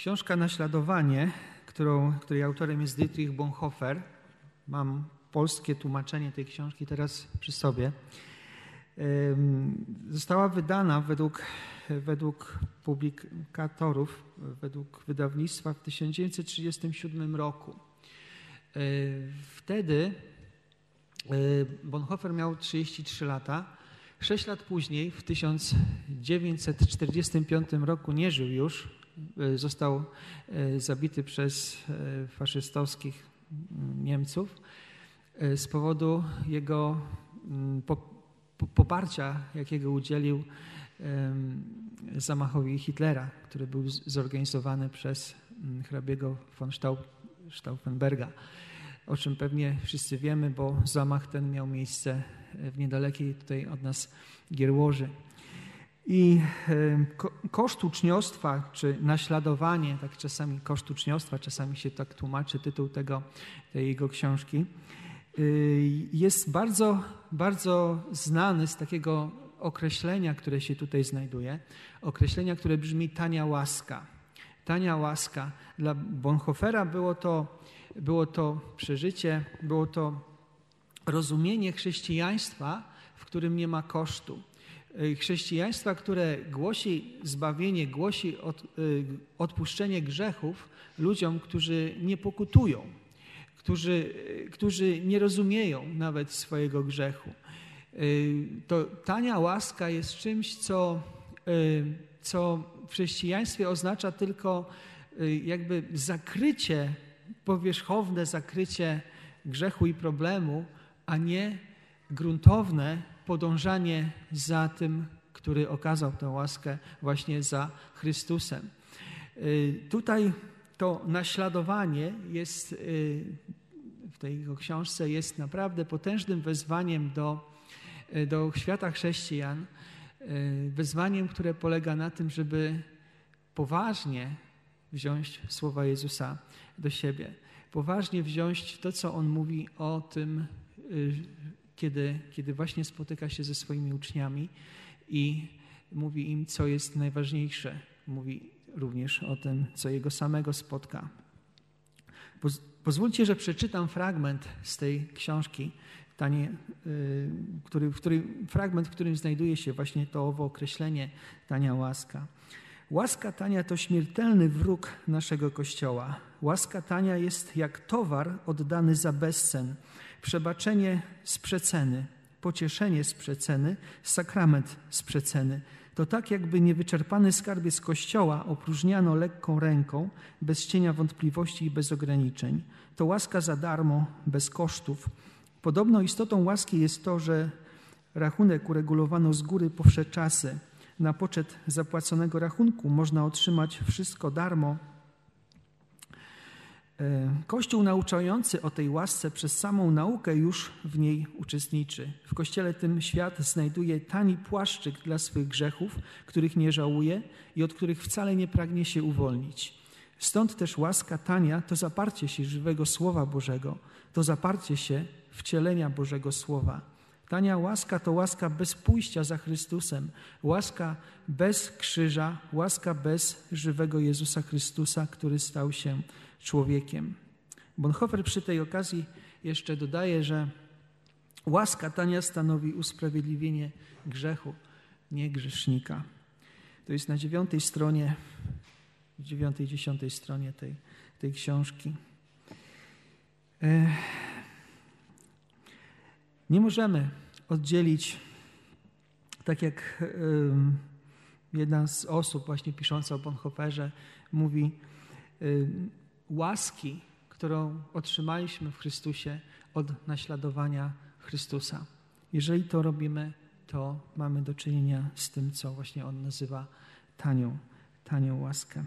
Książka Naśladowanie, którą, której autorem jest Dietrich Bonhoeffer. Mam polskie tłumaczenie tej książki teraz przy sobie. Została wydana według, według publikatorów, według wydawnictwa w 1937 roku. E, wtedy e, Bonhoeffer miał 33 lata. Sześć lat później, w 1945 roku, nie żył już. E, został zabity przez faszystowskich mm, Niemców z powodu jego mm, poparcia, jakiego udzielił zamachowi Hitlera, który był zorganizowany przez mm, hrabiego von Stauffenberga, o czym pewnie wszyscy wiemy, bo zamach ten miał miejsce w niedalekiej tutaj od nas Gierłoży. I koszt uczniostwa, czy naśladowanie, tak czasami koszt uczniostwa, czasami się tak tłumaczy tytuł tego, tej jego książki, y, jest bardzo, bardzo znany z takiego określenia, które się tutaj znajduje, określenia, które brzmi tania łaska. Tania łaska. Dla Bonhoeffera było to, było to przeżycie, było to rozumienie chrześcijaństwa, w którym nie ma kosztu. Y, chrześcijaństwa, które głosi zbawienie, głosi od, y, odpuszczenie grzechów ludziom, którzy nie pokutują, którzy, y, którzy nie rozumieją nawet swojego grzechu. To tania łaska jest czymś, co, co w chrześcijaństwie oznacza tylko jakby zakrycie, powierzchowne zakrycie grzechu i problemu, a nie gruntowne podążanie za tym, który okazał tę łaskę właśnie za Chrystusem. Y, tutaj to naśladowanie jest y, w tej jego książce jest naprawdę potężnym wezwaniem do, y, do świata chrześcijan, wezwaniem, które polega na tym, żeby poważnie wziąć słowa Jezusa do siebie, poważnie wziąć to, co on mówi o tym, kiedy, kiedy właśnie spotyka się ze swoimi uczniami i mówi im, co jest najważniejsze. Mówi również o tym, co jego samego spotka. Pozwólcie, że przeczytam fragment z tej książki, tanie, y, który, w którym, fragment, w którym znajduje się właśnie to owo określenie tania łaska. Łaska tania to śmiertelny wróg naszego Kościoła. Łaska tania jest jak towar oddany za bezcen przebaczenie z przeceny, pocieszenie z przeceny, sakrament z przeceny. To tak, jakby niewyczerpany skarbiec Kościoła opróżniano lekką ręką, bez cienia wątpliwości i bez ograniczeń. To łaska za darmo, bez kosztów. Podobną istotą łaski jest to, że rachunek uregulowano z góry po wsze czasy. Na poczet zapłaconego rachunku można otrzymać wszystko darmo, Kościół nauczający o tej łasce przez samą naukę już w niej uczestniczy. W kościele tym świat znajduje tani płaszczyk dla swych grzechów, których nie żałuje i od których wcale nie pragnie się uwolnić. Stąd też łaska tania to zaparcie się żywego Słowa Bożego, to zaparcie się wcielenia Bożego Słowa. Tania łaska to łaska bez pójścia za Chrystusem, łaska bez krzyża, łaska bez żywego Jezusa Chrystusa, który stał się człowiekiem. Bonhoeffer przy tej okazji jeszcze dodaje, że łaska tania stanowi usprawiedliwienie grzechu, nie grzesznika. To jest na dziewiątej stronie, dziewiątej, dziesiątej stronie tej, tej książki. Nie możemy oddzielić, tak jak jedna z osób właśnie pisząca o Bonhoefferze mówi, łaski, którą otrzymaliśmy w Chrystusie od naśladowania Chrystusa. Jeżeli to robimy, to mamy do czynienia z tym, co właśnie on nazywa tanią, tanią łaskę.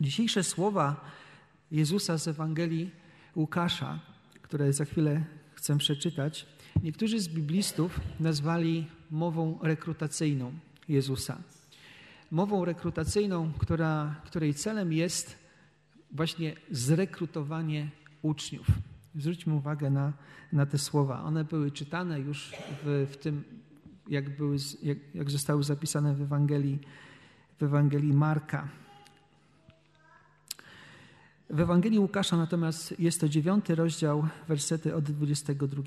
Dzisiejsze słowa Jezusa z Ewangelii Łukasza, które za chwilę chcę przeczytać, niektórzy z biblistów nazwali mową rekrutacyjną Jezusa mową rekrutacyjną, która, której celem jest właśnie zrekrutowanie uczniów. Zwróćmy uwagę na, na te słowa. One były czytane już w, w tym jak, były, jak, jak zostały zapisane w Ewangelii, w Ewangelii Marka. W Ewangelii Łukasza natomiast jest to dziewiąty rozdział, wersety od 22.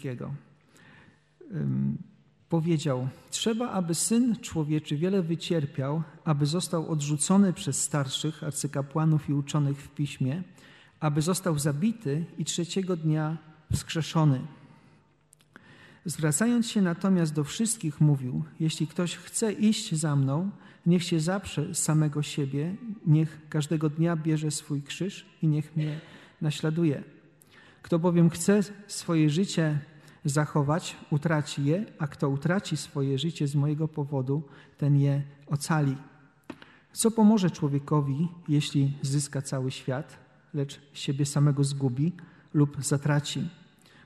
Powiedział: Trzeba, aby syn człowieczy wiele wycierpiał, aby został odrzucony przez starszych, arcykapłanów i uczonych w piśmie, aby został zabity i trzeciego dnia wskrzeszony. Zwracając się natomiast do wszystkich, mówił: Jeśli ktoś chce iść za mną, niech się zaprze samego siebie, niech każdego dnia bierze swój krzyż i niech mnie naśladuje. Kto bowiem chce swoje życie zachować, utraci je, a kto utraci swoje życie z mojego powodu, ten je ocali. Co pomoże człowiekowi, jeśli zyska cały świat, lecz siebie samego zgubi lub zatraci?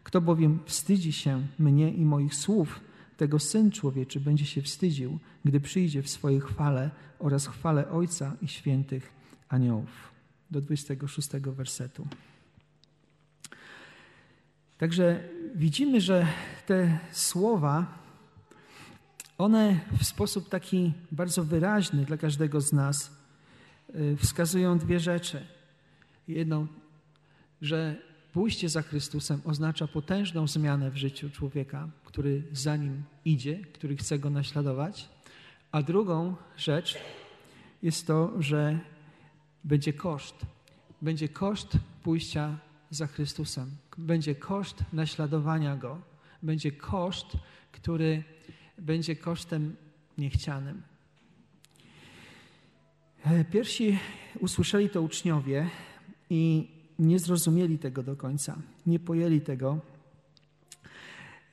Kto bowiem wstydzi się mnie i moich słów, tego Syn Człowieczy będzie się wstydził, gdy przyjdzie w swojej chwale oraz chwale Ojca i świętych aniołów. Do 26 wersetu. Także widzimy, że te słowa, one w sposób taki bardzo wyraźny dla każdego z nas y, wskazują dwie rzeczy. Jedną, że pójście za Chrystusem oznacza potężną zmianę w życiu człowieka, który za nim idzie, który chce go naśladować. A drugą rzecz jest to, że będzie koszt. Będzie koszt pójścia za Chrystusem. Będzie koszt naśladowania Go. Będzie koszt, który będzie kosztem niechcianym. Pierwsi usłyszeli to uczniowie i nie zrozumieli tego do końca, nie pojęli tego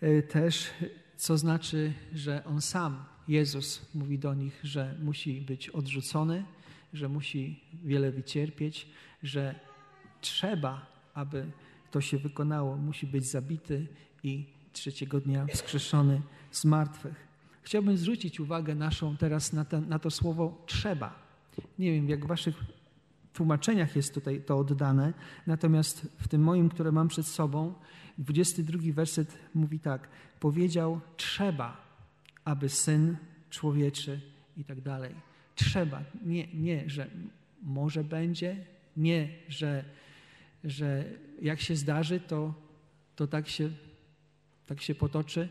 e, też, co znaczy, że On sam, Jezus, mówi do nich, że musi być odrzucony, że musi wiele wycierpieć, że trzeba, aby to się wykonało, musi być zabity i trzeciego dnia wskrzeszony z martwych. Chciałbym zwrócić uwagę naszą teraz na, ten, na to słowo trzeba. Nie wiem, jak w waszych tłumaczeniach jest tutaj to oddane, natomiast w tym moim, które mam przed sobą, 22 werset mówi tak: Powiedział, trzeba, aby syn człowieczy i tak dalej. Trzeba, nie, nie że może będzie, nie, że, że jak się zdarzy, to, to tak, się, tak się potoczy,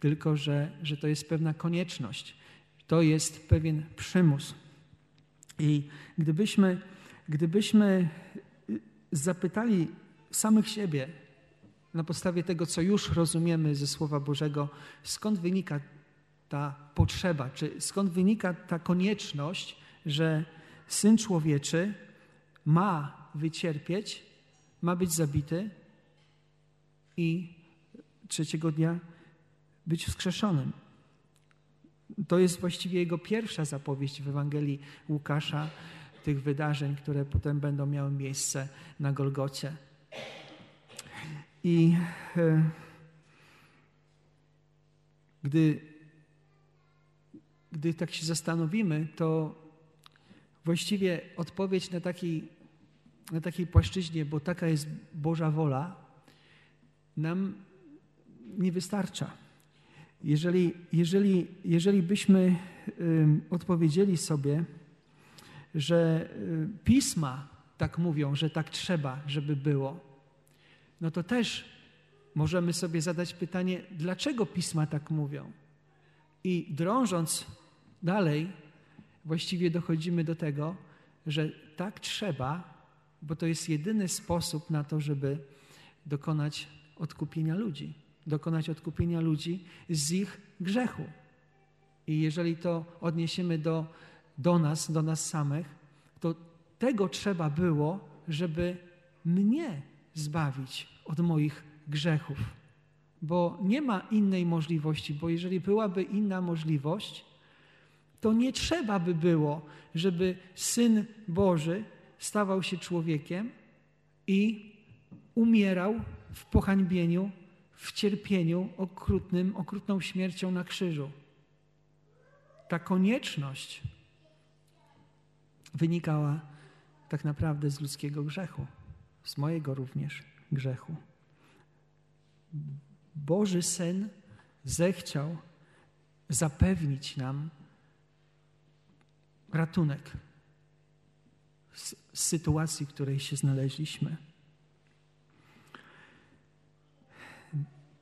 tylko że, że to jest pewna konieczność. To jest pewien przymus. I gdybyśmy Gdybyśmy zapytali samych siebie na podstawie tego, co już rozumiemy ze Słowa Bożego, skąd wynika ta potrzeba, czy skąd wynika ta konieczność, że Syn Człowieczy ma wycierpieć, ma być zabity i trzeciego dnia być wskrzeszonym. To jest właściwie jego pierwsza zapowiedź w Ewangelii Łukasza, tych wydarzeń, które potem będą miały miejsce na Golgocie. I e, gdy, gdy tak się zastanowimy, to właściwie odpowiedź na takiej, na takiej płaszczyźnie, bo taka jest Boża wola, nam nie wystarcza. Jeżeli, jeżeli, jeżeli byśmy odpowiedzieli sobie, że y, pisma tak mówią, że tak trzeba, żeby było, no to też możemy sobie zadać pytanie, dlaczego pisma tak mówią? I drążąc dalej, właściwie dochodzimy do tego, że tak trzeba, bo to jest jedyny sposób na to, żeby dokonać odkupienia ludzi. Dokonać odkupienia ludzi z ich grzechu. I jeżeli to odniesiemy do do nas, do nas samych, to tego trzeba było, żeby mnie zbawić od moich grzechów. Bo nie ma innej możliwości, bo jeżeli byłaby inna możliwość, to nie trzeba by było, żeby Syn Boży stawał się człowiekiem i umierał w pohańbieniu, w cierpieniu okrutnym, okrutną śmiercią na krzyżu. Ta konieczność wynikała tak naprawdę z ludzkiego grzechu, z mojego również grzechu. Boży Syn zechciał zapewnić nam ratunek z sytuacji, w której się znaleźliśmy.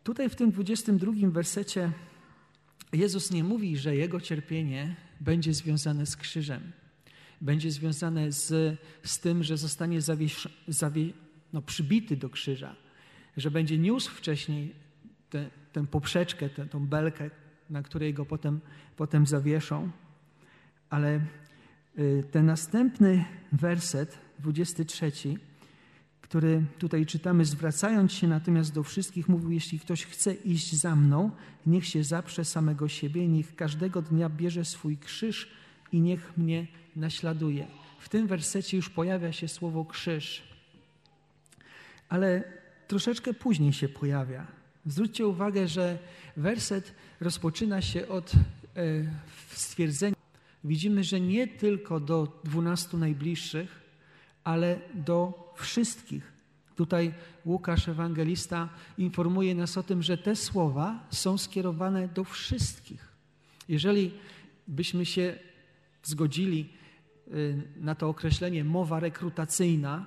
Tutaj w tym 22 wersecie Jezus nie mówi, że Jego cierpienie będzie związane z krzyżem. Będzie związane z, z tym, że zostanie zawie, no, przybity do krzyża, że będzie niósł wcześniej tę, tę poprzeczkę, tę, tą belkę, na której go potem, potem zawieszą. Ale y, ten następny werset, 23, który tutaj czytamy, zwracając się natomiast do wszystkich, mówił: Jeśli ktoś chce iść za mną, niech się zaprze samego siebie, niech każdego dnia bierze swój krzyż i niech mnie naśladuje. W tym wersecie już pojawia się słowo krzyż, ale troszeczkę później się pojawia. Zwróćcie uwagę, że werset rozpoczyna się od e, stwierdzenia. Widzimy, że nie tylko do dwunastu najbliższych, ale do wszystkich. Tutaj Łukasz, ewangelista, informuje nas o tym, że te słowa są skierowane do wszystkich. Jeżeli byśmy się zgodzili na to określenie mowa rekrutacyjna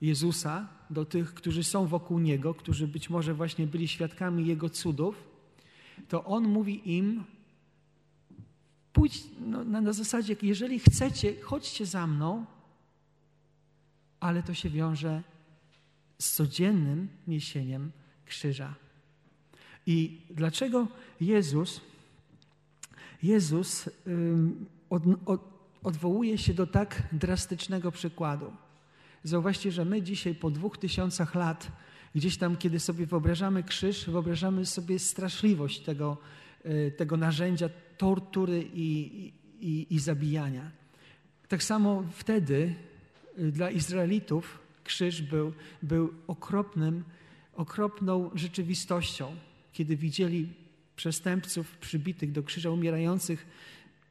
Jezusa do tych, którzy są wokół Niego, którzy być może właśnie byli świadkami Jego cudów, to On mówi im, pójdź no, na, na zasadzie, jeżeli chcecie, chodźcie za mną, ale to się wiąże z codziennym niesieniem krzyża. I dlaczego Jezus, Jezus od, od, odwołuje się do tak drastycznego przykładu? Zauważcie, że my dzisiaj po dwóch tysiącach lat, gdzieś tam, kiedy sobie wyobrażamy krzyż, wyobrażamy sobie straszliwość tego, y, tego narzędzia tortury i, i, i zabijania. Tak samo wtedy dla Izraelitów krzyż był, był okropnym, okropną rzeczywistością, kiedy widzieli przestępców przybitych do krzyża, umierających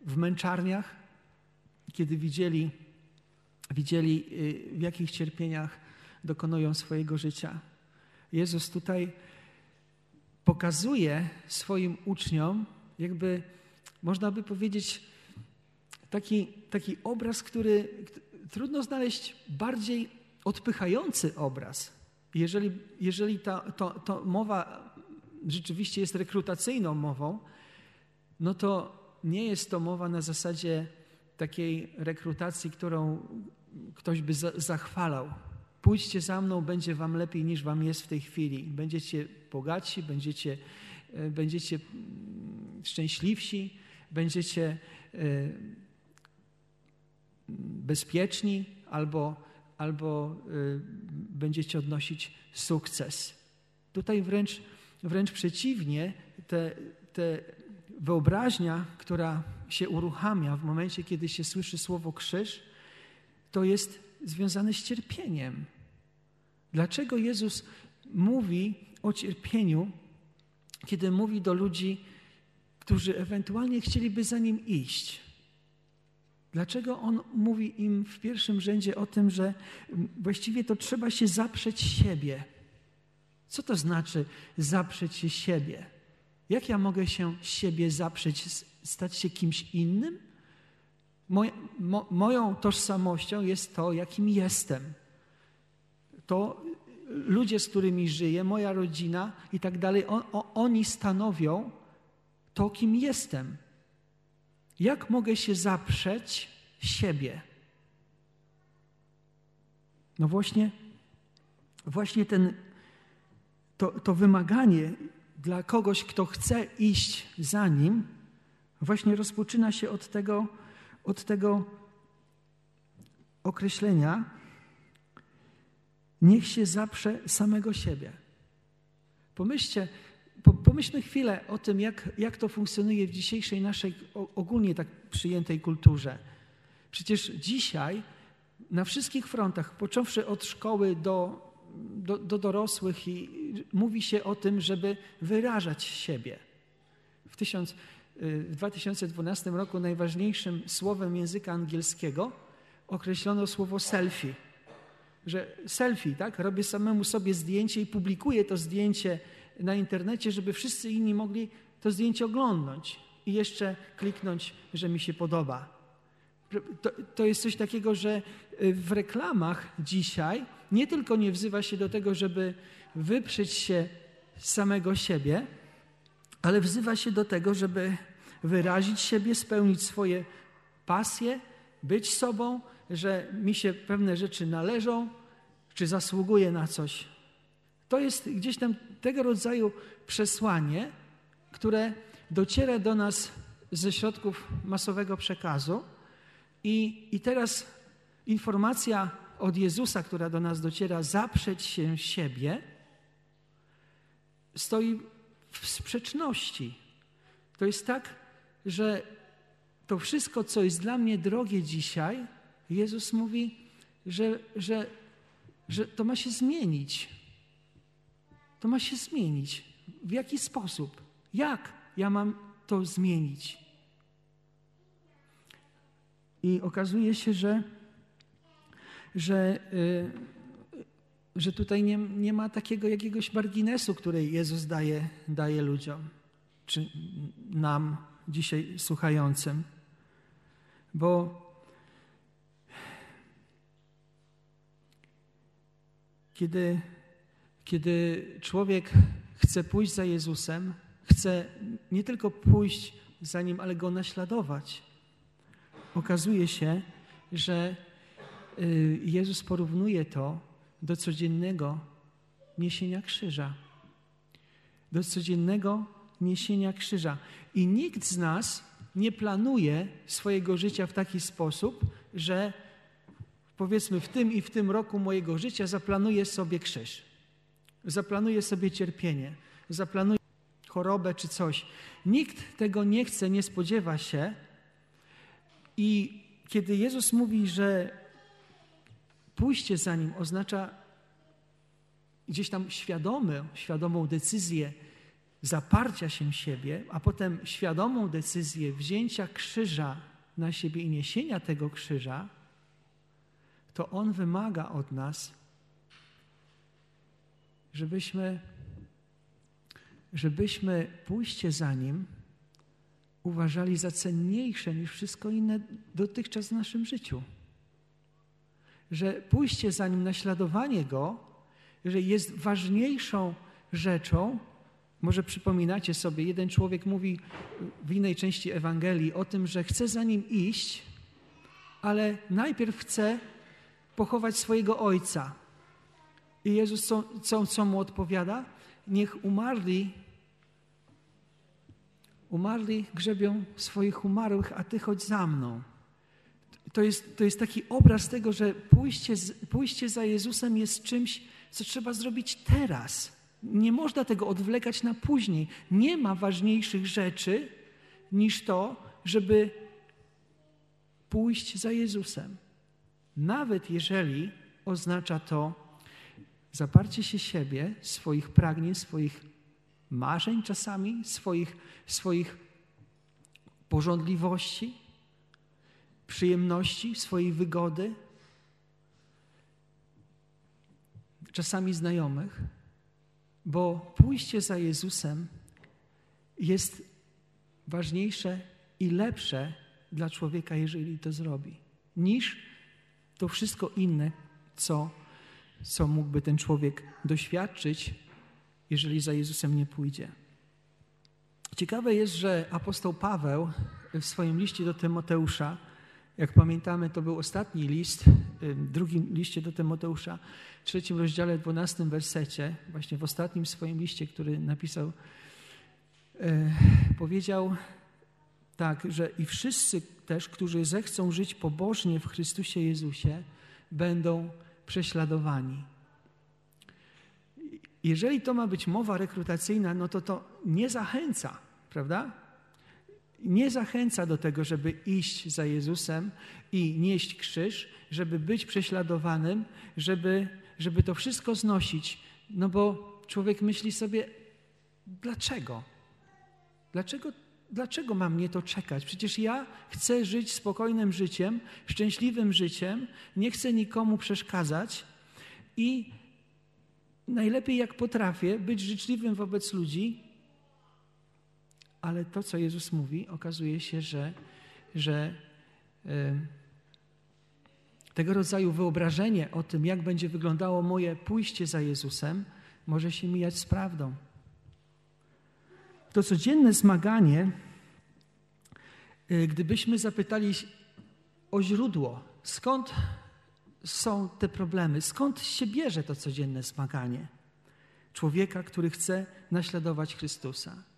w męczarniach, kiedy widzieli, widzieli y, w jakich cierpieniach dokonują swojego życia. Jezus tutaj pokazuje swoim uczniom, jakby można by powiedzieć, taki, taki obraz, który, trudno znaleźć bardziej odpychający obraz. Jeżeli, jeżeli ta to, mowa rzeczywiście jest rekrutacyjną mową, no to nie jest to mowa na zasadzie takiej rekrutacji, którą ktoś by za, zachwalał. Pójdźcie za mną, będzie wam lepiej niż wam jest w tej chwili. Będziecie bogatsi, będziecie, e, będziecie mm, szczęśliwsi, będziecie e, bezpieczni albo, albo y, będziecie odnosić sukces. Tutaj wręcz, wręcz przeciwnie, te, te wyobraźnia, która się uruchamia w momencie, kiedy się słyszy słowo krzyż, to jest związane z cierpieniem. Dlaczego Jezus mówi o cierpieniu, kiedy mówi do ludzi, którzy ewentualnie chcieliby za nim iść? Dlaczego on mówi im w pierwszym rzędzie o tym, że właściwie to trzeba się zaprzeć siebie? Co to znaczy zaprzeć się siebie? Jak ja mogę się siebie zaprzeć, stać się kimś innym? Moj, mo, moją tożsamością jest to, jakim jestem. To ludzie, z którymi żyję, moja rodzina i tak dalej, on, oni stanowią to, kim jestem. Jak mogę się zaprzeć siebie? No właśnie, właśnie ten, to, to wymaganie dla kogoś, kto chce iść za nim, właśnie rozpoczyna się od tego, od tego określenia, niech się zaprze samego siebie. Pomyślcie, Pomyślmy chwilę o tym, jak, jak to funkcjonuje w dzisiejszej naszej ogólnie tak przyjętej kulturze. Przecież dzisiaj na wszystkich frontach, począwszy od szkoły do, do, do dorosłych, i mówi się o tym, żeby wyrażać siebie. W, tysiąc, w 2012 roku najważniejszym słowem języka angielskiego określono słowo selfie. Że selfie, tak? Robię samemu sobie zdjęcie i publikuję to zdjęcie na internecie, żeby wszyscy inni mogli to zdjęcie oglądnąć. i jeszcze kliknąć, że mi się podoba. To, to jest coś takiego, że y, w reklamach dzisiaj nie tylko nie wzywa się do tego, żeby wyprzeć się samego siebie, ale wzywa się do tego, żeby wyrazić siebie, spełnić swoje pasje, być sobą, że mi się pewne rzeczy należą, czy zasługuje na coś. To jest gdzieś tam tego rodzaju przesłanie, które dociera do nas ze środków masowego przekazu. I, i teraz informacja od Jezusa, która do nas dociera, zaprzeć się siebie, stoi w sprzeczności. To jest tak, że to wszystko, co jest dla mnie drogie dzisiaj, Jezus mówi, że, że, że to ma się zmienić. To ma się zmienić. W jaki sposób? Jak ja mam to zmienić? I okazuje się, że, że, yy, że tutaj nie, nie ma takiego jakiegoś marginesu, który Jezus daje, daje ludziom, czy nam dzisiaj słuchającym. Bo kiedy, kiedy człowiek chce pójść za Jezusem, chce nie tylko pójść za Nim, ale Go naśladować, okazuje się, że y, Jezus porównuje to do codziennego niesienia krzyża. Do codziennego niesienia krzyża. I nikt z nas nie planuje swojego życia w taki sposób, że powiedzmy w tym i w tym roku mojego życia zaplanuję sobie krzyż. Zaplanuję sobie cierpienie. Zaplanuję chorobę czy coś. Nikt tego nie chce, nie spodziewa się. I kiedy Jezus mówi, że pójście za Nim oznacza gdzieś tam świadomy, świadomą decyzję zaparcia się siebie, a potem świadomą decyzję wzięcia krzyża na siebie i niesienia tego krzyża, to On wymaga od nas, żebyśmy, żebyśmy pójście za Nim uważali za cenniejsze niż wszystko inne dotychczas w naszym życiu. Że pójście za Nim, naśladowanie Go, że jest ważniejszą rzeczą może przypominacie sobie, jeden człowiek mówi w innej części Ewangelii o tym, że chce za nim iść, ale najpierw chce pochować swojego ojca. I Jezus co, co, co mu odpowiada? Niech umarli, umarli grzebią swoich umarłych, a ty chodź za mną. To jest, to jest taki obraz tego, że pójście, pójście za Jezusem jest czymś, co trzeba zrobić teraz nie można tego odwlekać na później. Nie ma ważniejszych rzeczy niż to, żeby pójść za Jezusem. Nawet jeżeli oznacza to zaparcie się siebie, swoich pragnień, swoich marzeń czasami, swoich, swoich porządliwości, przyjemności, swojej wygody, czasami znajomych bo pójście za Jezusem jest ważniejsze i lepsze dla człowieka, jeżeli to zrobi, niż to wszystko inne, co, co mógłby ten człowiek doświadczyć, jeżeli za Jezusem nie pójdzie. Ciekawe jest, że apostoł Paweł w swoim liście do Tymoteusza, jak pamiętamy, to był ostatni list, w drugim liście do Tymoteusza, trzecim rozdziale, dwunastym wersecie, właśnie w ostatnim swoim liście, który napisał, e, powiedział tak, że i wszyscy też, którzy zechcą żyć pobożnie w Chrystusie Jezusie, będą prześladowani. Jeżeli to ma być mowa rekrutacyjna, no to to nie zachęca, prawda? Nie zachęca do tego, żeby iść za Jezusem i nieść krzyż, żeby być prześladowanym, żeby żeby to wszystko znosić, no bo człowiek myśli sobie, dlaczego? Dlaczego, dlaczego mam mnie to czekać? Przecież ja chcę żyć spokojnym życiem, szczęśliwym życiem, nie chcę nikomu przeszkadzać i najlepiej jak potrafię być życzliwym wobec ludzi, ale to, co Jezus mówi, okazuje się, że, że tego rodzaju wyobrażenie o tym, jak będzie wyglądało moje pójście za Jezusem, może się mijać z prawdą. To codzienne zmaganie, y, gdybyśmy zapytali o źródło, skąd są te problemy, skąd się bierze to codzienne zmaganie człowieka, który chce naśladować Chrystusa.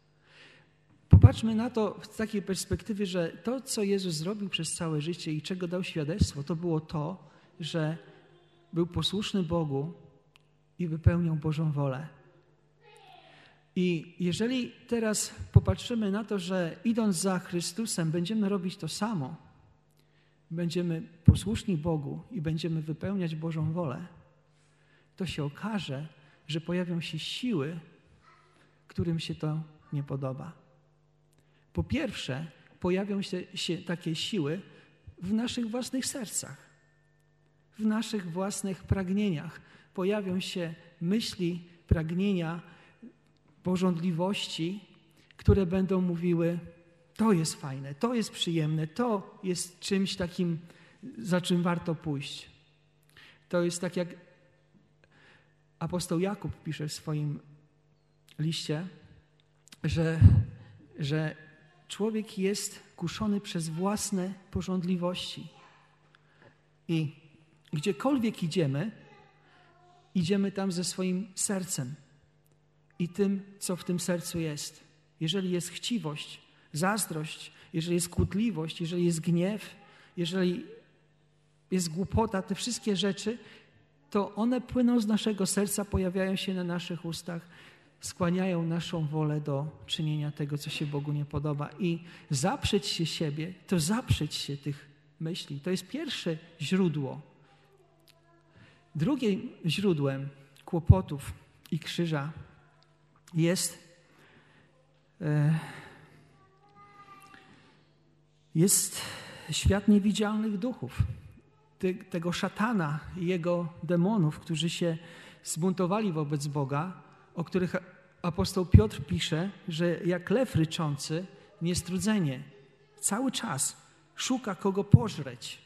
Popatrzmy na to w takiej perspektywie, że to, co Jezus zrobił przez całe życie i czego dał świadectwo, to było to, że był posłuszny Bogu i wypełniał Bożą wolę. I jeżeli teraz popatrzymy na to, że idąc za Chrystusem będziemy robić to samo, będziemy posłuszni Bogu i będziemy wypełniać Bożą wolę, to się okaże, że pojawią się siły, którym się to nie podoba. Po pierwsze, pojawią się, się takie siły w naszych własnych sercach, w naszych własnych pragnieniach. Pojawią się myśli, pragnienia, porządliwości, które będą mówiły: To jest fajne, to jest przyjemne, to jest czymś takim, za czym warto pójść. To jest tak, jak apostoł Jakub pisze w swoim liście, że, że człowiek jest kuszony przez własne porządliwości. I gdziekolwiek idziemy, idziemy tam ze swoim sercem i tym, co w tym sercu jest. Jeżeli jest chciwość, zazdrość, jeżeli jest kłótliwość, jeżeli jest gniew, jeżeli jest głupota, te wszystkie rzeczy, to one płyną z naszego serca, pojawiają się na naszych ustach skłaniają naszą wolę do czynienia tego, co się Bogu nie podoba. I zaprzeć się siebie, to zaprzeć się tych myśli. To jest pierwsze źródło. Drugim źródłem kłopotów i krzyża jest, e, jest świat niewidzialnych duchów. tego szatana i jego demonów, którzy się zbuntowali wobec Boga o których apostoł Piotr pisze, że jak lew ryczący, niestrudzenie, cały czas szuka kogo pożreć.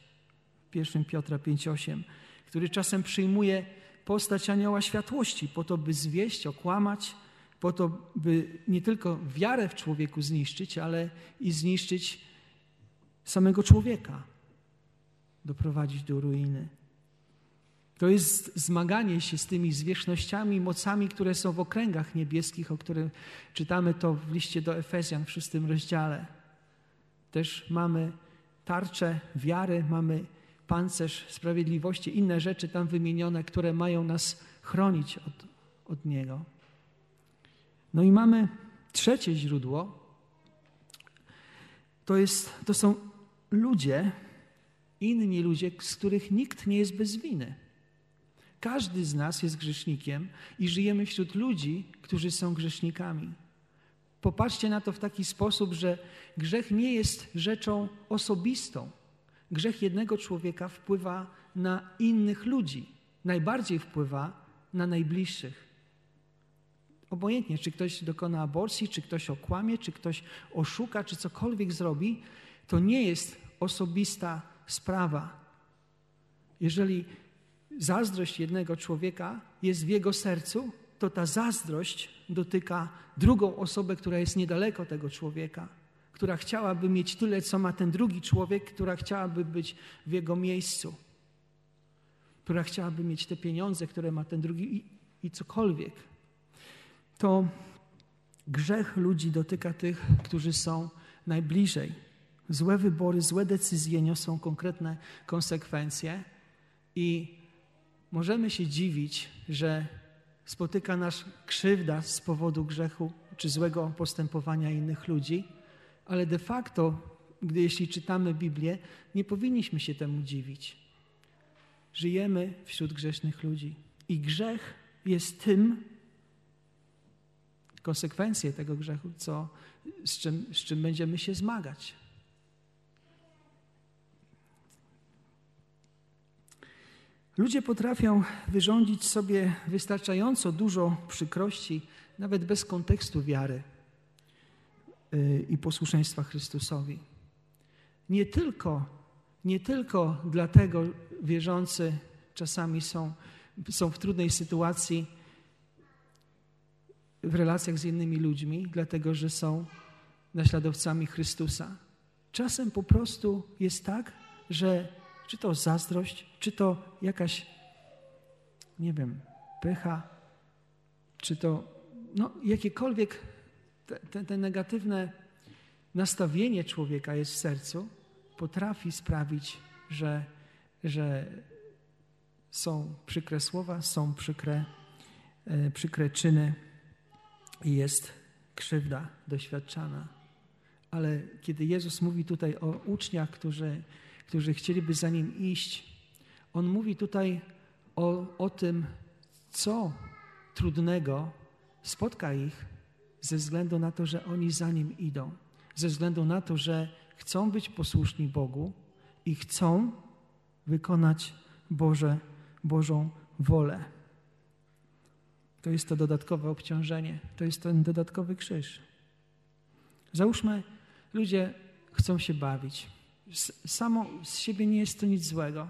1 Piotra 5,8, który czasem przyjmuje postać anioła światłości po to, by zwieść, okłamać, po to, by nie tylko wiarę w człowieku zniszczyć, ale i zniszczyć samego człowieka, doprowadzić do ruiny. To jest zmaganie się z tymi zwierzchnościami, mocami, które są w okręgach niebieskich, o których czytamy to w liście do Efezjan w szóstym rozdziale. Też mamy tarczę wiary, mamy pancerz sprawiedliwości, inne rzeczy tam wymienione, które mają nas chronić od, od Niego. No i mamy trzecie źródło. To, jest, to są ludzie, inni ludzie, z których nikt nie jest bez winy. Każdy z nas jest grzesznikiem i żyjemy wśród ludzi, którzy są grzesznikami. Popatrzcie na to w taki sposób, że grzech nie jest rzeczą osobistą. Grzech jednego człowieka wpływa na innych ludzi. Najbardziej wpływa na najbliższych. Obojętnie, czy ktoś dokona aborcji, czy ktoś okłamie, czy ktoś oszuka, czy cokolwiek zrobi, to nie jest osobista sprawa. Jeżeli zazdrość jednego człowieka jest w jego sercu, to ta zazdrość dotyka drugą osobę, która jest niedaleko tego człowieka, która chciałaby mieć tyle, co ma ten drugi człowiek, która chciałaby być w jego miejscu, która chciałaby mieć te pieniądze, które ma ten drugi i, i cokolwiek. To grzech ludzi dotyka tych, którzy są najbliżej. Złe wybory, złe decyzje niosą konkretne konsekwencje i możemy się dziwić, że spotyka nas krzywda z powodu grzechu czy złego postępowania innych ludzi, ale de facto, gdy jeśli czytamy Biblię, nie powinniśmy się temu dziwić. Żyjemy wśród grzesznych ludzi i grzech jest tym, konsekwencje tego grzechu, co, z, czym, z czym będziemy się zmagać. Ludzie potrafią wyrządzić sobie wystarczająco dużo przykrości, nawet bez kontekstu wiary. y, i posłuszeństwa Chrystusowi. Nie tylko, nie tylko dlatego wierzący czasami są, są w trudnej sytuacji w relacjach z innymi ludźmi, dlatego że są naśladowcami Chrystusa. Czasem po prostu jest tak, że czy to zazdrość, czy to jakaś, nie wiem, pycha, czy to no, jakiekolwiek te, te, te negatywne nastawienie człowieka jest w sercu, potrafi sprawić, że, że są przykre słowa, są przykre, e, przykre czyny i jest krzywda doświadczana. Ale kiedy Jezus mówi tutaj o uczniach, którzy, którzy chcieliby za Nim iść, On mówi tutaj o, o tym, co trudnego spotka ich ze względu na to, że oni za Nim idą. Ze względu na to, że chcą być posłuszni Bogu i chcą wykonać Boże, Bożą wolę. To jest to dodatkowe obciążenie, to jest ten dodatkowy krzyż. Załóżmy, ludzie chcą się bawić. Samo z siebie nie jest to nic złego.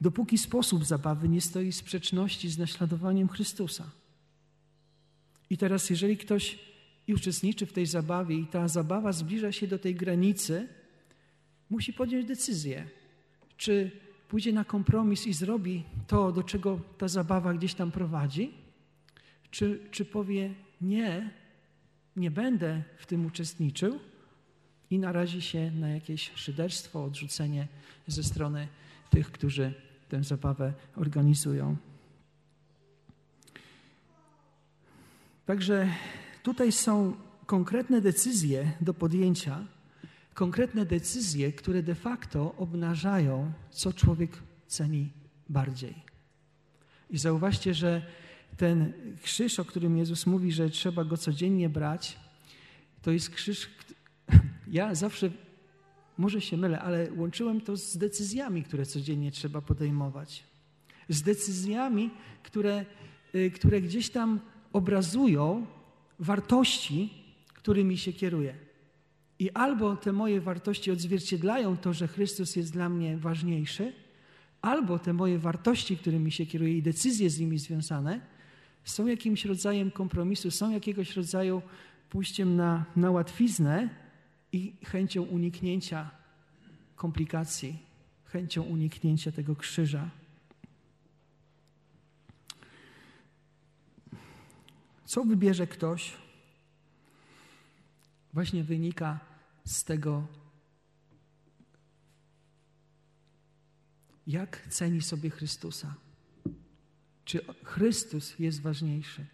Dopóki sposób zabawy nie stoi w sprzeczności z naśladowaniem Chrystusa. I teraz, jeżeli ktoś uczestniczy w tej zabawie i ta zabawa zbliża się do tej granicy, musi podjąć decyzję, czy pójdzie na kompromis i zrobi to, do czego ta zabawa gdzieś tam prowadzi, czy, czy powie nie, nie będę w tym uczestniczył i narazi się na jakieś szyderstwo, odrzucenie ze strony tych, którzy tę zabawę organizują. Także tutaj są konkretne decyzje do podjęcia, konkretne decyzje, które de facto obnażają, co człowiek ceni bardziej. I zauważcie, że ten krzyż, o którym Jezus mówi, że trzeba go codziennie brać, to jest krzyż. Ja zawsze, może się mylę, ale łączyłem to z decyzjami, które codziennie trzeba podejmować. Z decyzjami, które, y, które gdzieś tam obrazują wartości, którymi się kieruję. I albo te moje wartości odzwierciedlają to, że Chrystus jest dla mnie ważniejszy, albo te moje wartości, którymi się kieruję i decyzje z nimi związane, są jakimś rodzajem kompromisu, są jakiegoś rodzaju pójściem na, na łatwiznę i chęcią uniknięcia komplikacji, chęcią uniknięcia tego krzyża. Co wybierze ktoś, właśnie wynika z tego, jak ceni sobie Chrystusa. Czy Chrystus jest ważniejszy?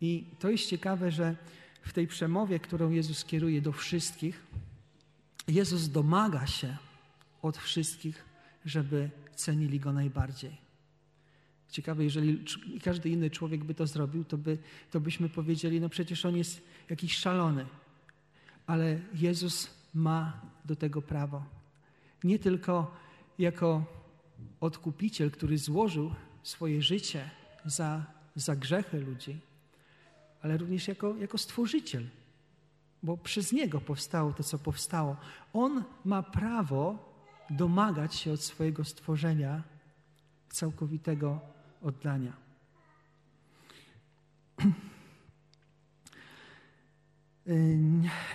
I to jest ciekawe, że w tej przemowie, którą Jezus kieruje do wszystkich, Jezus domaga się od wszystkich, żeby cenili Go najbardziej. Ciekawe, jeżeli każdy inny człowiek by to zrobił, to, by, to byśmy powiedzieli, no przecież on jest jakiś szalony. Ale Jezus ma do tego prawo. Nie tylko jako odkupiciel, który złożył swoje życie za, za grzechy ludzi, ale również jako, jako stworzyciel, bo przez Niego powstało to, co powstało. On ma prawo domagać się od swojego stworzenia całkowitego oddania.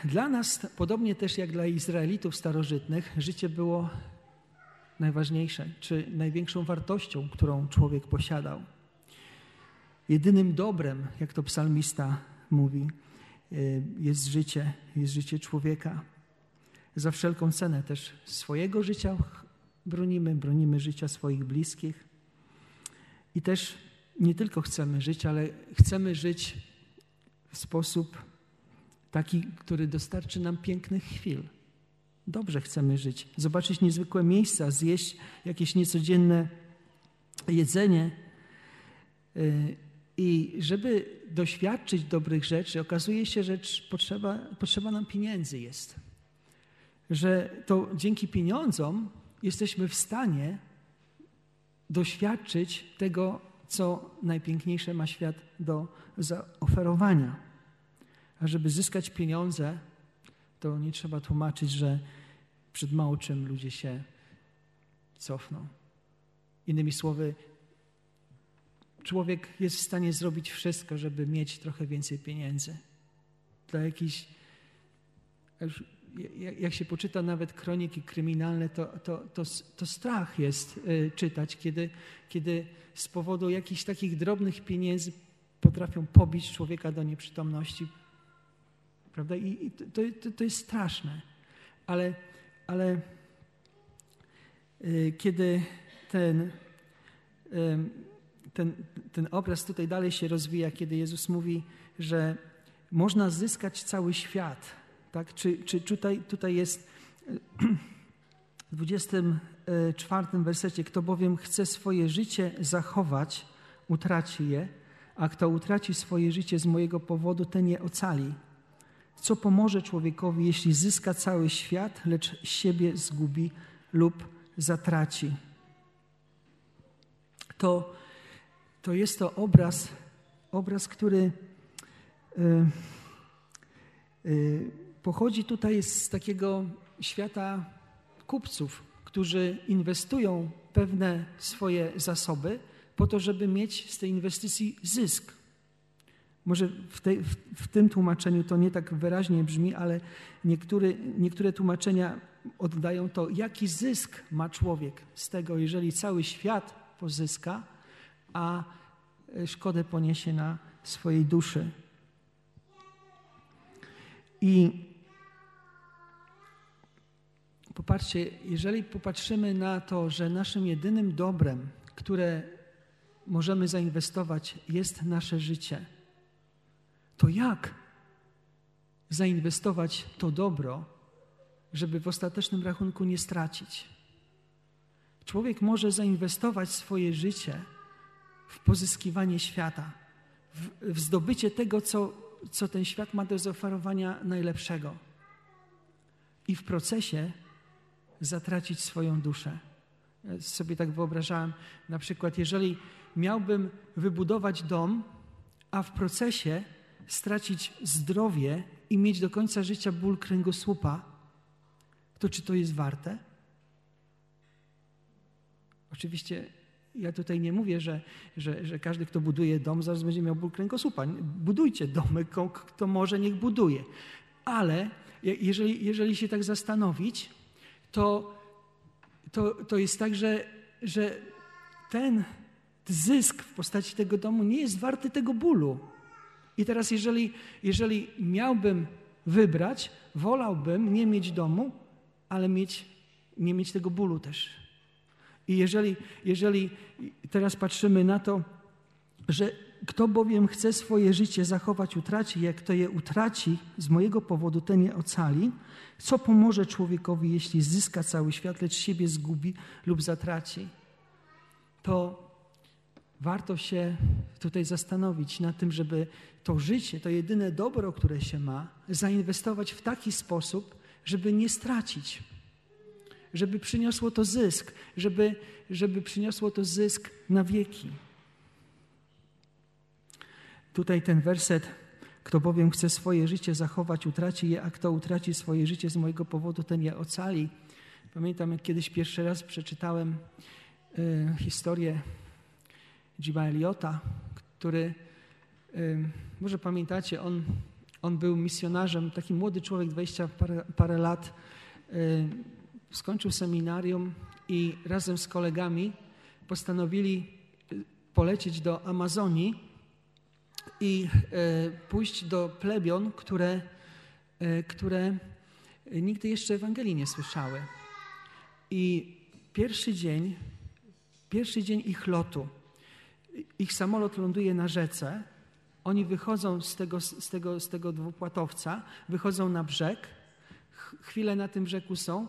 Dla nas, podobnie też jak dla Izraelitów starożytnych, życie było najważniejsze, czy największą wartością, którą człowiek posiadał. Jedynym dobrem, jak to psalmista mówi, y, jest życie, jest życie człowieka. Za wszelką cenę też swojego życia bronimy, bronimy życia swoich bliskich. I też nie tylko chcemy żyć, ale chcemy żyć w sposób taki, który dostarczy nam pięknych chwil. Dobrze chcemy żyć, zobaczyć niezwykłe miejsca, zjeść jakieś niecodzienne jedzenie. I żeby doświadczyć dobrych rzeczy, okazuje się, że potrzeba, potrzeba nam pieniędzy jest. Że to dzięki pieniądzom jesteśmy w stanie doświadczyć tego, co najpiękniejsze ma świat do zaoferowania. A żeby zyskać pieniądze, to nie trzeba tłumaczyć, że przed mało czym ludzie się cofną. Innymi słowy, człowiek jest w stanie zrobić wszystko, żeby mieć trochę więcej pieniędzy. Dla jakichś. Jak się poczyta nawet kroniki kryminalne, to, to, to, to strach jest y, czytać, kiedy, kiedy z powodu jakichś takich drobnych pieniędzy potrafią pobić człowieka do nieprzytomności. Prawda? I to, to, to jest straszne. Ale, ale y, kiedy ten, ten, ten obraz tutaj dalej się rozwija, kiedy Jezus mówi, że można zyskać cały świat. Tak? Czy, czy tutaj, tutaj jest w 24 wersecie, kto bowiem chce swoje życie zachować, utraci je, a kto utraci swoje życie z mojego powodu, ten je ocali. Co pomoże człowiekowi, jeśli zyska cały świat, lecz siebie zgubi lub zatraci? To, to jest to obraz, obraz, który y, y, pochodzi tutaj z takiego świata kupców, którzy inwestują pewne swoje zasoby po to, żeby mieć z tej inwestycji zysk. Może w, tej, w, w, tym tłumaczeniu to nie tak wyraźnie brzmi, ale niektóre, niektóre tłumaczenia oddają to, jaki zysk ma człowiek z tego, jeżeli cały świat pozyska, a szkodę poniesie na swojej duszy. I popatrzcie, jeżeli popatrzymy na to, że naszym jedynym dobrem, które możemy zainwestować, jest nasze życie, to jak zainwestować to dobro, żeby w ostatecznym rachunku nie stracić? Człowiek może zainwestować swoje życie w pozyskiwanie świata, w, w zdobycie tego, co, co ten świat ma do zaoferowania najlepszego. I w procesie zatracić swoją duszę. Ja sobie tak wyobrażałem, na przykład, jeżeli miałbym wybudować dom, a w procesie stracić zdrowie i mieć do końca życia ból kręgosłupa, to czy to jest warte? Oczywiście ja tutaj nie mówię, że, że, że każdy, kto buduje dom, zaraz będzie miał ból kręgosłupa. Budujcie domy, kto może, niech buduje. Ale jeżeli, jeżeli się tak zastanowić, to, to, to jest tak, że, że ten zysk w postaci tego domu nie jest warty tego bólu. I teraz, jeżeli, jeżeli miałbym wybrać, wolałbym nie mieć domu, ale mieć, nie mieć tego bólu też. I jeżeli, jeżeli teraz patrzymy na to, że kto bowiem chce swoje życie zachować, utraci, jak to je utraci z mojego powodu, ten je ocali, co pomoże człowiekowi, jeśli zyska cały świat, lecz siebie zgubi lub zatraci? To warto się tutaj zastanowić na tym, żeby to życie, to jedyne dobro, które się ma, zainwestować w taki sposób, żeby nie stracić żeby przyniosło to zysk, żeby, żeby przyniosło to zysk na wieki. Tutaj ten werset, kto bowiem chce swoje życie zachować, utraci je, a kto utraci swoje życie z mojego powodu, ten je ocali. Pamiętam, jak kiedyś pierwszy raz przeczytałem y, historię Jima Eliota, który, y, może pamiętacie, on, on był misjonarzem, taki młody człowiek, 20 parę, parę lat, y, skończył seminarium i razem z kolegami postanowili y, polecieć do Amazonii i e, pójść do plebion, które, e, które nigdy jeszcze Ewangelii nie słyszały. I pierwszy dzień, pierwszy dzień ich lotu, ich samolot ląduje na rzece, oni wychodzą z tego, z tego, z tego dwupłatowca, wychodzą na brzeg, chwilę na tym brzegu są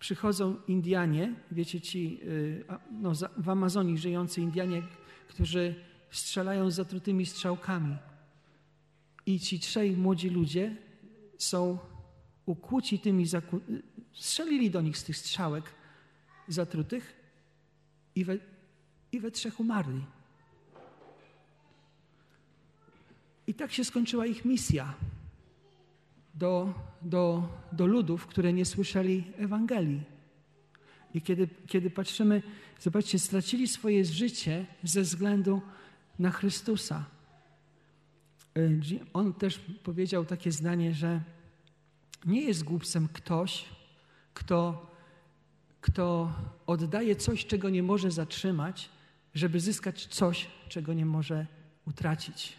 przychodzą Indianie, wiecie ci y, no, w Amazonii żyjący Indianie, którzy strzelają zatrutymi strzałkami. I ci trzej młodzi ludzie są ukłuci tymi, zaku... strzelili do nich z tych strzałek zatrutych i we, i we trzech umarli. I tak się skończyła ich misja. Do, do, do ludów, które nie słyszeli Ewangelii. I kiedy, kiedy patrzymy, zobaczcie, stracili swoje życie ze względu na Chrystusa. Y, on też powiedział takie zdanie, że nie jest głupcem ktoś, kto, kto oddaje coś, czego nie może zatrzymać, żeby zyskać coś, czego nie może utracić.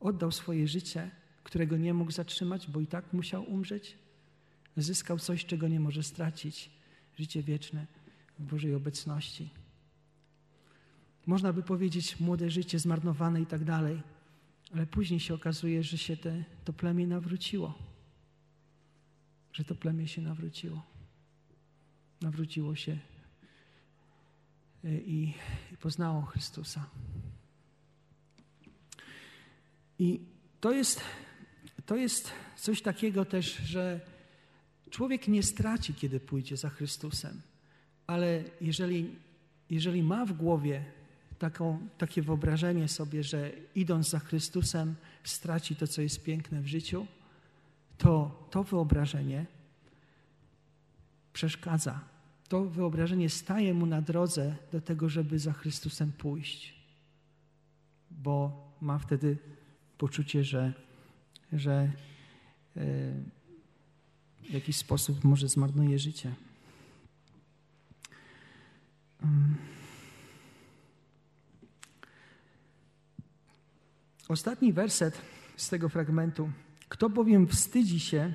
Oddał swoje życie, którego nie mógł zatrzymać, bo i tak musiał umrzeć. Zyskał coś, czego nie może stracić życie wieczne w Bożej obecności. Można by powiedzieć, młode życie zmarnowane i tak dalej, ale później się okazuje, że się te, to plemię nawróciło. Że to plemię się nawróciło. Nawróciło się e, i, i poznało Chrystusa. I to jest, to jest coś takiego też, że człowiek nie straci, kiedy pójdzie za Chrystusem, ale jeżeli, jeżeli ma w głowie taką, takie wyobrażenie sobie, że idąc za Chrystusem straci to, co jest piękne w życiu, to to wyobrażenie przeszkadza. To wyobrażenie staje mu na drodze do tego, żeby za Chrystusem pójść, bo ma wtedy poczucie, że, że e, w jakiś sposób może zmarnuje życie. Ostatni werset z tego fragmentu. Kto bowiem wstydzi się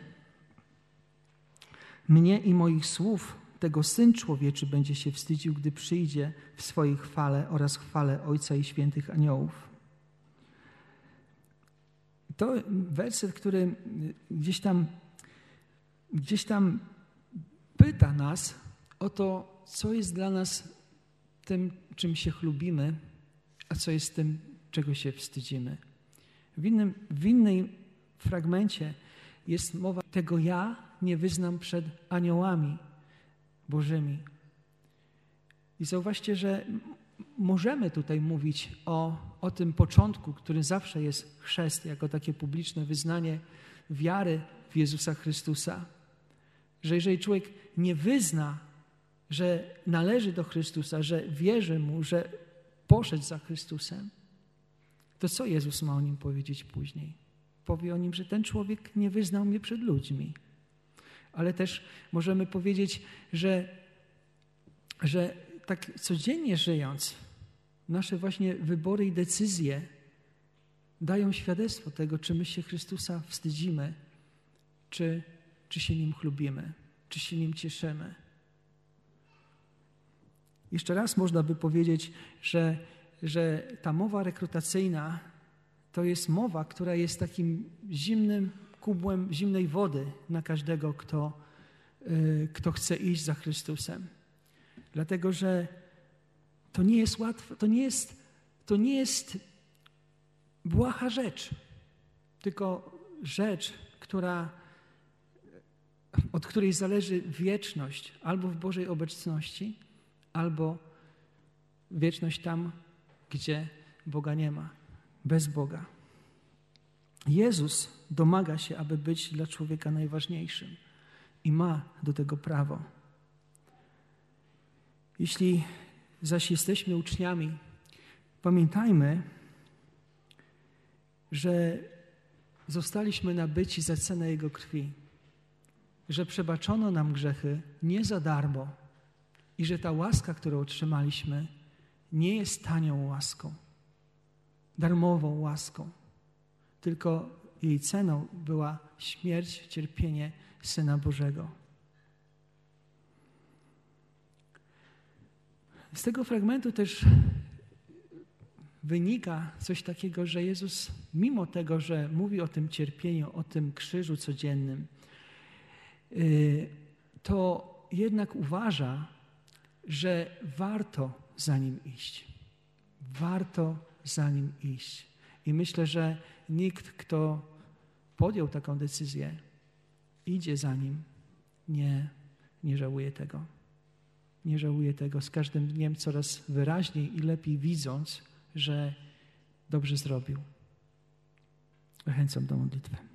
mnie i moich słów, tego Syn Człowieczy będzie się wstydził, gdy przyjdzie w swojej chwale oraz chwale Ojca i świętych aniołów. To werset, który gdzieś tam, gdzieś tam pyta nas o to, co jest dla nas tym, czym się chlubimy, a co jest tym, czego się wstydzimy. W innym, w innej fragmencie jest mowa tego ja nie wyznam przed aniołami bożymi. I zauważcie, że możemy tutaj mówić o, o tym początku, który zawsze jest chrzest, jako takie publiczne wyznanie wiary w Jezusa Chrystusa. Że jeżeli człowiek nie wyzna, że należy do Chrystusa, że wierzy Mu, że poszedł za Chrystusem, to co Jezus ma o nim powiedzieć później? Powie o nim, że ten człowiek nie wyznał mnie przed ludźmi. Ale też możemy powiedzieć, że, że tak codziennie żyjąc, nasze właśnie wybory i decyzje dają świadectwo tego, czy my się Chrystusa wstydzimy, czy, czy się Nim chlubimy, czy się Nim cieszymy. Jeszcze raz można by powiedzieć, że że ta mowa rekrutacyjna to jest mowa, która jest takim zimnym kubłem zimnej wody na każdego, kto, y, kto chce iść za Chrystusem. Dlatego, że to nie jest łatwe, to nie jest, to nie jest błaha rzecz, tylko rzecz, która, od której zależy wieczność albo w Bożej obecności, albo wieczność tam, gdzie Boga nie ma, bez Boga. Jezus domaga się, aby być dla człowieka najważniejszym i ma do tego prawo. Jeśli zaś jesteśmy uczniami, pamiętajmy, że zostaliśmy nabyci za cenę Jego krwi, że przebaczono nam grzechy nie za darmo i że ta łaska, którą otrzymaliśmy, nie jest tanią łaską, darmową łaską, tylko jej ceną była śmierć, cierpienie Syna Bożego. Z tego fragmentu też wynika coś takiego, że Jezus, mimo tego, że mówi o tym cierpieniu, o tym krzyżu codziennym, y, to jednak uważa, że warto za nim iść. Warto za nim iść. I myślę, że nikt, kto podjął taką decyzję, idzie za nim, nie, nie żałuje tego. Nie żałuje tego z każdym dniem coraz wyraźniej i lepiej widząc, że dobrze zrobił. Zachęcam do modlitwy.